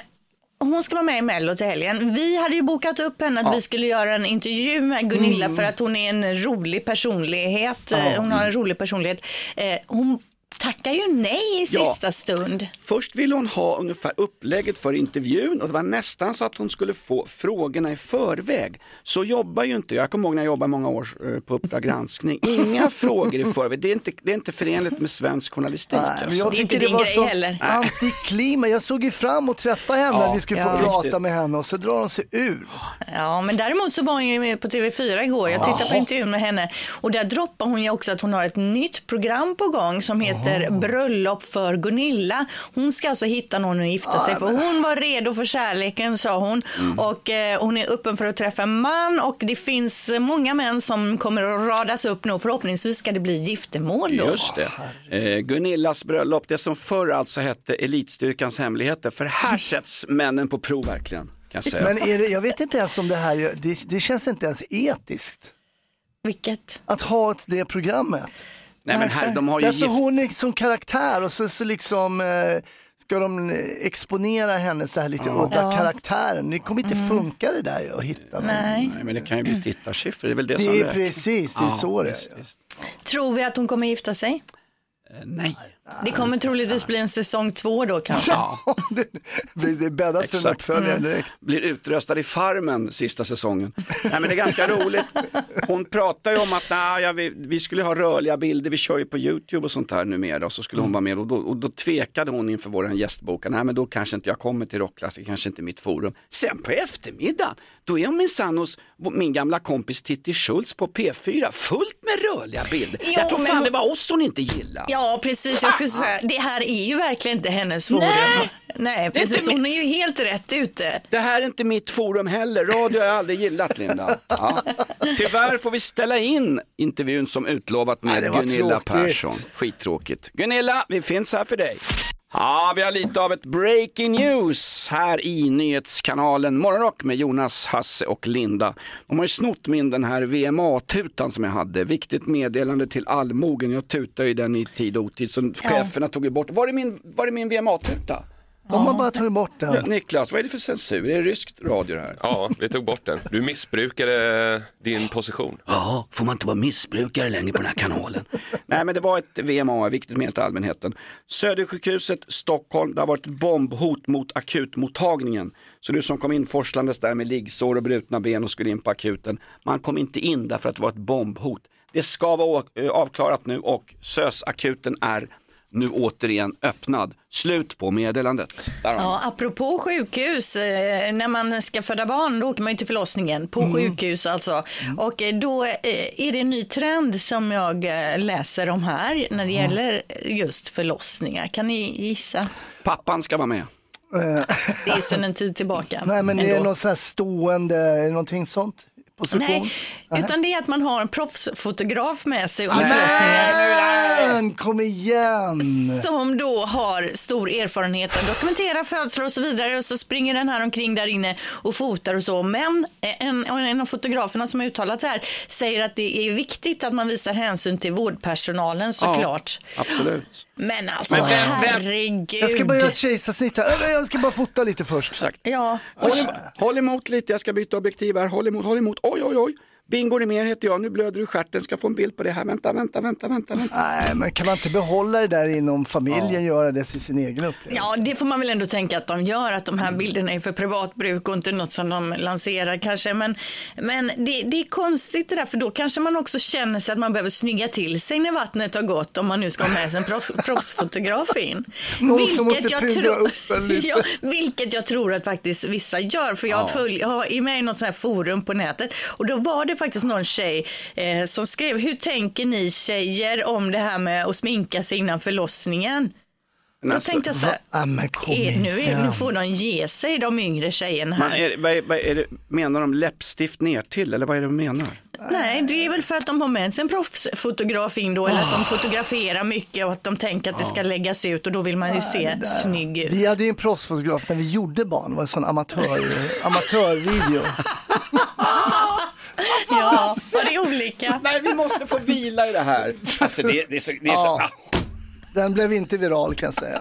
hon ska vara med i Mello till helgen. Vi hade ju bokat upp henne att vi skulle göra en intervju med Gunilla för att hon är en rolig personlighet. Eh, Hon har en rolig personlighet. Eh, hon tackar ju nej i Ja. sista stund. Först ville hon ha ungefär upplägget för intervjun och det var nästan så att hon skulle få frågorna i förväg. Så jobbar ju inte jag. Jag kommer ihåg när jag jobbade många år eh, på Uppdrag granskning. Inga frågor i förväg. Det är inte, det är inte förenligt med svensk journalistik. Nej, men alltså. jag tyckte det var så antiklima. Jag såg ju fram att träffa henne, Ja, vi skulle ja. få prata med henne och så drar hon sig ur. Ja, men däremot så var hon ju med på TV4 igår. Jag tittade på Jaha. intervjun med henne och där droppar hon ju också att hon har ett nytt program på gång som heter Bröllop för Gunilla. Hon ska alltså hitta någon att gifta sig för hon var redo för kärleken sa hon och eh, hon är öppen för att träffa en man och det finns många män som kommer att radas upp nu. Förhoppningsvis ska det bli giftermål då. Just det. Eh, Gunillas bröllop, det som förr alltså hette Elitstyrkans hemligheter. För här sätts männen på prov verkligen. Kan jag säga. Men är det, jag vet inte ens om det här, det, det känns inte ens etiskt. Vilket? Att ha ett, det programmet. Nej, men här, de har ju Därför gift... hon är som karaktär och så, så liksom eh, ska de exponera hennes så här lite Ja. udda Ja. karaktären. Det kommer inte funka det där att hitta någon. Nej. Nej, men det kan ju bli tittarsiffror, det är väl det, Det som är precis, det är så det är. visst, visst. Tror vi att hon kommer gifta sig? Eh, Nej. Det kommer troligtvis bli en säsong två då kanske. Ja. Det är bäddat för en Exakt. uppföljare direkt. Blir utröstad i Farmen sista säsongen. Nej, men det är ganska roligt. Hon pratar ju om att nej, ja, vi, vi skulle ha rörliga bilder, vi kör ju på YouTube och sånt här numera. Och så skulle hon vara med och då, och då tvekade hon inför vår gästbok. Nej men då kanske inte jag kommer till rockklass, det kanske inte är mitt forum. Sen på eftermiddagen, då är hon minsann hos min gamla kompis Titti Schultz på P4, fullt med rörliga bilder. Jo, jag tror men fan hon- det var oss hon inte gillade. Ja, precis. Jag skulle säga, det här är ju verkligen inte hennes forum. Nej! Nej, Det är precis. Hon är ju helt rätt ute. Det här är inte mitt forum heller, radio har jag aldrig gillat Linda. Ja. Tyvärr får vi ställa in intervjun som utlovat Nej, med var Gunilla tråkigt. Persson. Skittråkigt. Gunilla, vi finns här för dig. Ja, vi har lite av ett breaking news här i nyhetskanalen Morgonrock med Jonas, Hasse och Linda. De har ju snott min den här VMA-tutan som jag hade. Viktigt meddelande till allmogen. Jag tutade ju den i tid och otid så cheferna tog ju bort. Var är min, var är min VMA-tuta? De har bara tagit bort den. Niklas, vad är det för censur? Är det ryskt radio det här? Ja, vi tog bort den. Du missbrukade din position. Ja, får man inte vara missbrukare längre på den här kanalen? Nej, men det var ett VMA, viktigt med allmänheten. Södersjukhuset, Stockholm, det har varit ett bombhot mot akutmottagningen. Så du som kom in forslandes där med liggsår och brutna ben och skulle in på akuten, man kom inte in därför att det var ett bombhot. Det ska vara eh, avklarat nu och SÖS-akuten är nu återigen öppnad. Slut på meddelandet. Ja, apropå sjukhus, eh, när man ska föda barn då åker man ju till förlossningen på sjukhus alltså. Och eh, då eh, är det en ny trend som jag läser om här när det gäller just förlossningar. Kan ni gissa? Pappan ska vara med. Det är sedan en tid tillbaka. Nej men det är ändå. något så här stående, någonting sånt? Position? Nej, utan det är att man har en proffsfotograf med sig under förlossningen. Men kom igen! Som då har stor erfarenhet att dokumentera födslar och så vidare och så springer den här omkring där inne och fotar och så. Men en, en av fotograferna som har uttalat det här säger att det är viktigt att man visar hänsyn till vårdpersonalen såklart. Ja, absolut. Men alltså Men vem- vem- herregud. Jag ska bara göra ett kejsarsnitt här. Jag ska bara fota lite först. Exakt. Ja, Håll, håll emot lite, jag ska byta objektiv här. Håll emot, håll emot. Oj, oj, oj. Bingo mer heter jag, nu blöder du i stjärten, ska få en bild på det här. Vänta, vänta, vänta, vänta. vänta. Nej, men kan man inte behålla det där inom familjen, göra det till sin egen upplevelse? Ja, det får man väl ändå tänka att de gör, att de här bilderna är för privat bruk och inte något som de lanserar kanske. Men, men det, det är konstigt det där, för då kanske man också känner sig att man behöver snygga till sig när vattnet har gått om man nu ska ha med sig en proffs, proffsfotograf in. Någon som måste pudra upp en lite. ja, vilket jag tror att faktiskt vissa gör, för jag, Ja. följ, jag är med i något sånt här forum på nätet och då var det faktiskt någon tjej eh, som skrev, hur tänker ni tjejer om det här med att sminka sig innan förlossningen? Men Då alltså, tänkte jag så här, men kom är, nu, är, nu får de ge sig, de yngre tjejerna Man här. är, vad är, vad är det, menar de läppstift ner till eller vad är det de menar? Nej, det är väl för att de har med sig en proffsfotograf in då, eller att de fotograferar mycket och att de tänker att det ska läggas ut och då vill man ju se snygg ut. Vi hade ju en proffsfotograf när vi gjorde barn, det var en sån amatör, amatörvideo. Det olika? Nej, vi måste få vila i det här. Alltså det, det är så, det är så Ja. Den blev inte viral kan jag säga.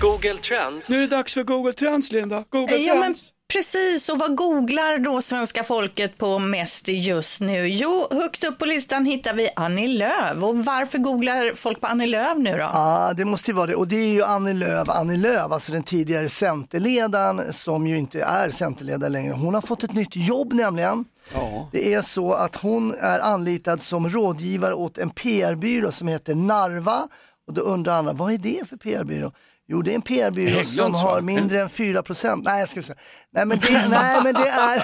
Google Trends. Nu är det dags för Google Trends Linda. Google Ja, men Trends. Precis, och vad googlar då svenska folket på mest just nu? Jo, högt upp på listan hittar vi Annie Lööf. Och varför googlar folk på Annie Lööf nu då? Ja, det måste ju vara det. Och det är ju Annie Lööf, Annie Lööf, alltså den tidigare Centerledaren som ju inte är Centerledare längre. Hon har fått ett nytt jobb nämligen. Det är så att hon är anlitad som rådgivare åt en PR-byrå som heter Narva. Och då undrar andra, vad är det för PR-byrå? Jo, det är en PR-byrå som har mindre än 4 Nej, jag ska säga. Nej, men det, nej, men det är,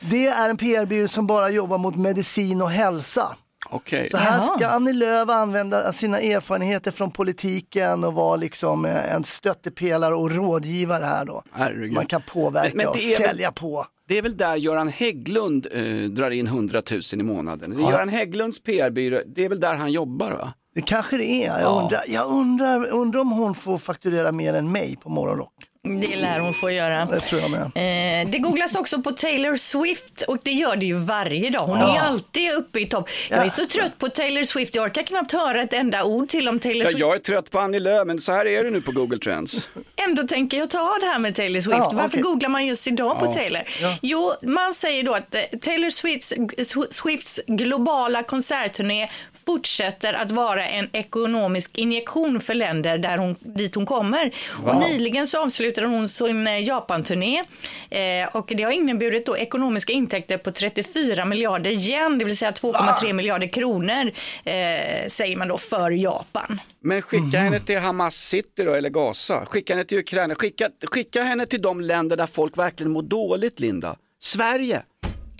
det är en PR-byrå som bara jobbar mot medicin och hälsa. Okej. Så här ska Annie Lööf använda sina erfarenheter från politiken och vara liksom eh, en stöttepelare och rådgivare här då. Herregud. Man kan påverka Men- men och väl- sälja på. Det är väl där Göran Hägglund eh, drar in 100 000 i månaden. Ja. Göran Hägglunds PR-byrå, det är väl där han jobbar va? Det kanske det är. Jag, Ja. undrar, jag undrar, undrar om hon får fakturera mer än mig på Morgonrock. Det lär hon få göra. Det tror jag med. Eh, det googlas också på Taylor Swift och det gör det ju varje dag. Hon är Ja. ju alltid uppe i topp. Jag är så trött på Taylor Swift. Jag orkar knappt höra ett enda ord till om Taylor Ja, Swift. jag är trött på Annie Lööf, men så här är det nu på Google Trends. Ändå tänker jag ta det här med Taylor Swift. Ja, Varför okej. googlar man just idag på Ja. Taylor? Ja. Jo, man säger då att eh, Taylor Swifts, Swifts globala konsertturné fortsätter att vara en ekonomisk injektion för länder där hon, dit hon kommer. Och Wow. nyligen så avslutade hon sin eh, Japan-turné eh, och det har inneburit då ekonomiska intäkter på 34 miljarder yen, det vill säga 2,3 miljarder kronor, eh, säger man då för Japan. Men skicka henne till Hamas City då, eller Gaza. Skicka henne till Ukraina. Skicka, skicka henne till de länder där folk verkligen mår dåligt, Linda. Sverige.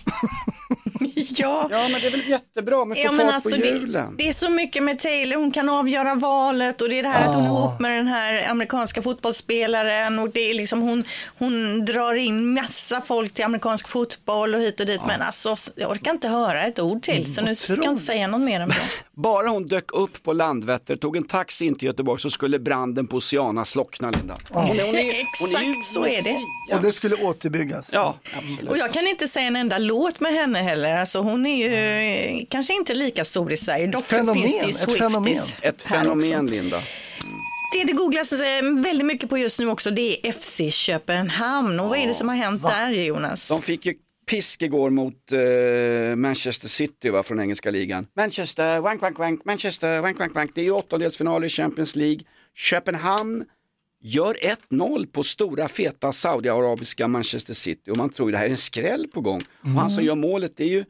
ja. ja, men det är väl jättebra med få Ja, men fart alltså, på det, hjulen. det är så mycket med Taylor, hon kan avgöra valet och det är det här att hon är ihop med den här amerikanska fotbollsspelaren och det är liksom hon, hon drar in massa folk till amerikansk fotboll och hit och dit. Men alltså, jag orkar inte höra ett ord till så nu ska jag inte säga något mer om det. Bara hon dök upp på Landvetter, tog en taxi in till Göteborg så skulle branden på Oceana slockna, Linda. Hon är, hon är, hon är Exakt så är det. Och det skulle återbyggas. Ja, absolut. Och jag kan inte säga en enda låt med henne heller. Alltså, hon är ju eh, kanske inte lika stor i Sverige. Dock fenomen, finns det ju ett fenomen. Ett här fenomen, också. Linda. Det det googlas eh, väldigt mycket på just nu också, det är FC Köpenhamn. Och vad är det som har hänt där, Jonas? De fick ju pisk igår mot eh, Manchester City va, från engelska ligan. Manchester, wank, wank, wank, Manchester, wank, wank, wank. Det är ju åttondelsfinaler i Champions League. Köpenhamn gör 1-0 på stora feta saudiarabiska Manchester City och man tror det här är en skräll på gång. Och han som gör målet är ju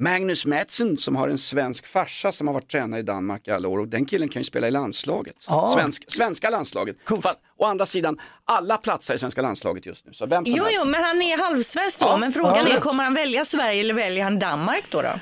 Magnus Madsen som har en svensk farsa som har varit tränare i Danmark i alla år och den killen kan ju spela i landslaget. Ja. Svensk, svenska landslaget. Fast, å andra sidan, alla platser i svenska landslaget just nu. Så vem som Jo, helst. jo, men han är halvsvensk då. Ja, men frågan är, absolut. kommer han välja Sverige eller väljer han Danmark då? då?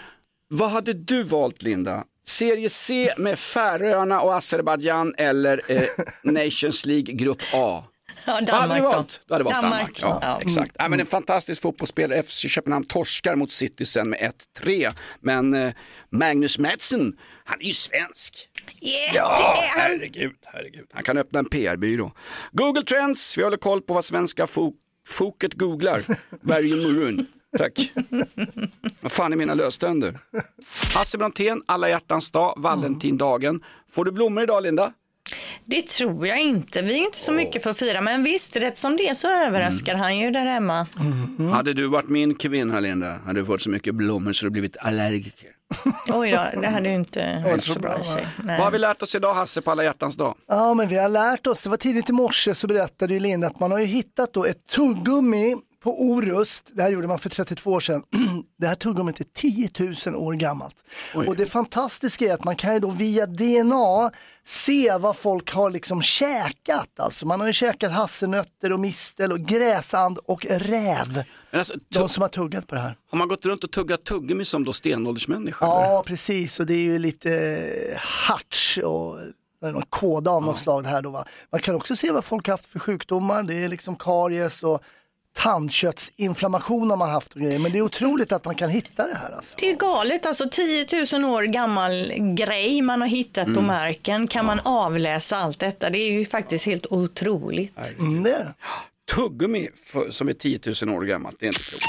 Vad hade du valt Linda? Serie C med Färöarna och Azerbajdzjan eller eh, Nations League Grupp A? Ja, Danmark då. valt? Du hade valt Danmark. Danmark. Ja, Ja. Exakt. Ja, men en fantastisk fotbollsspelare. FC Köpenhamn torskar mot City sen med 1-3. Men eh, Magnus Madsen, han är ju svensk. Yeah, Ja, herregud, herregud. Han kan öppna en PR-byrå. Google Trends, vi håller koll på vad svenska fo- foket googlar. Varje morgon. Tack. Vad fan är mina löständer? Hasse Brontén, alla hjärtans dag, Valentindagen. Får du blommor idag Linda? Det tror jag inte. Vi är inte så mycket för att fira. Men visst, rätt som det så överraskar han ju där hemma. Hade du varit min kvinna Linda, hade du fått så mycket blommor så du blivit allergiker. Oj då, det hade ju inte varit så bra i sig. Vad har vi lärt oss idag Hasse på alla hjärtans dag? Ja, men vi har lärt oss. Det var tidigt i morse så berättade ju Linda att man har ju hittat då ett tuggummi på Orust. Det här gjorde man för 32 år sedan. Det här tuggummit är 10 000 år gammalt. Och det fantastiska är att man kan ju då via DNA se vad folk har liksom käkat. Alltså man har ju käkat hasselnötter och mistel och gräsand och räv. Alltså, De som har tuggat på det här. Har man gått runt och tuggat tuggummi som då stenåldersmänniska? Ja, precis. Och det är ju lite eh, harts och någon kåda av något slag här då. Va? Man kan också se vad folk haft för sjukdomar. Det är liksom karies och tandköttsinflammation har man haft och grejer. Men det är otroligt att man kan hitta det här. Alltså. Det är galet, alltså 10 000 år gammal grej man har hittat på Mm. marken. Kan man avläsa allt detta? Det är ju faktiskt helt otroligt. Mm, det är det. Tuggummi som är 10 000 år gammalt, det är inte klokt.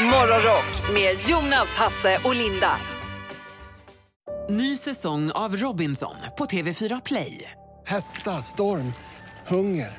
Morgonrock med Jonas, Hasse och Linda. Ny säsong av Robinson på TV4 Play. Hetta, storm, hunger.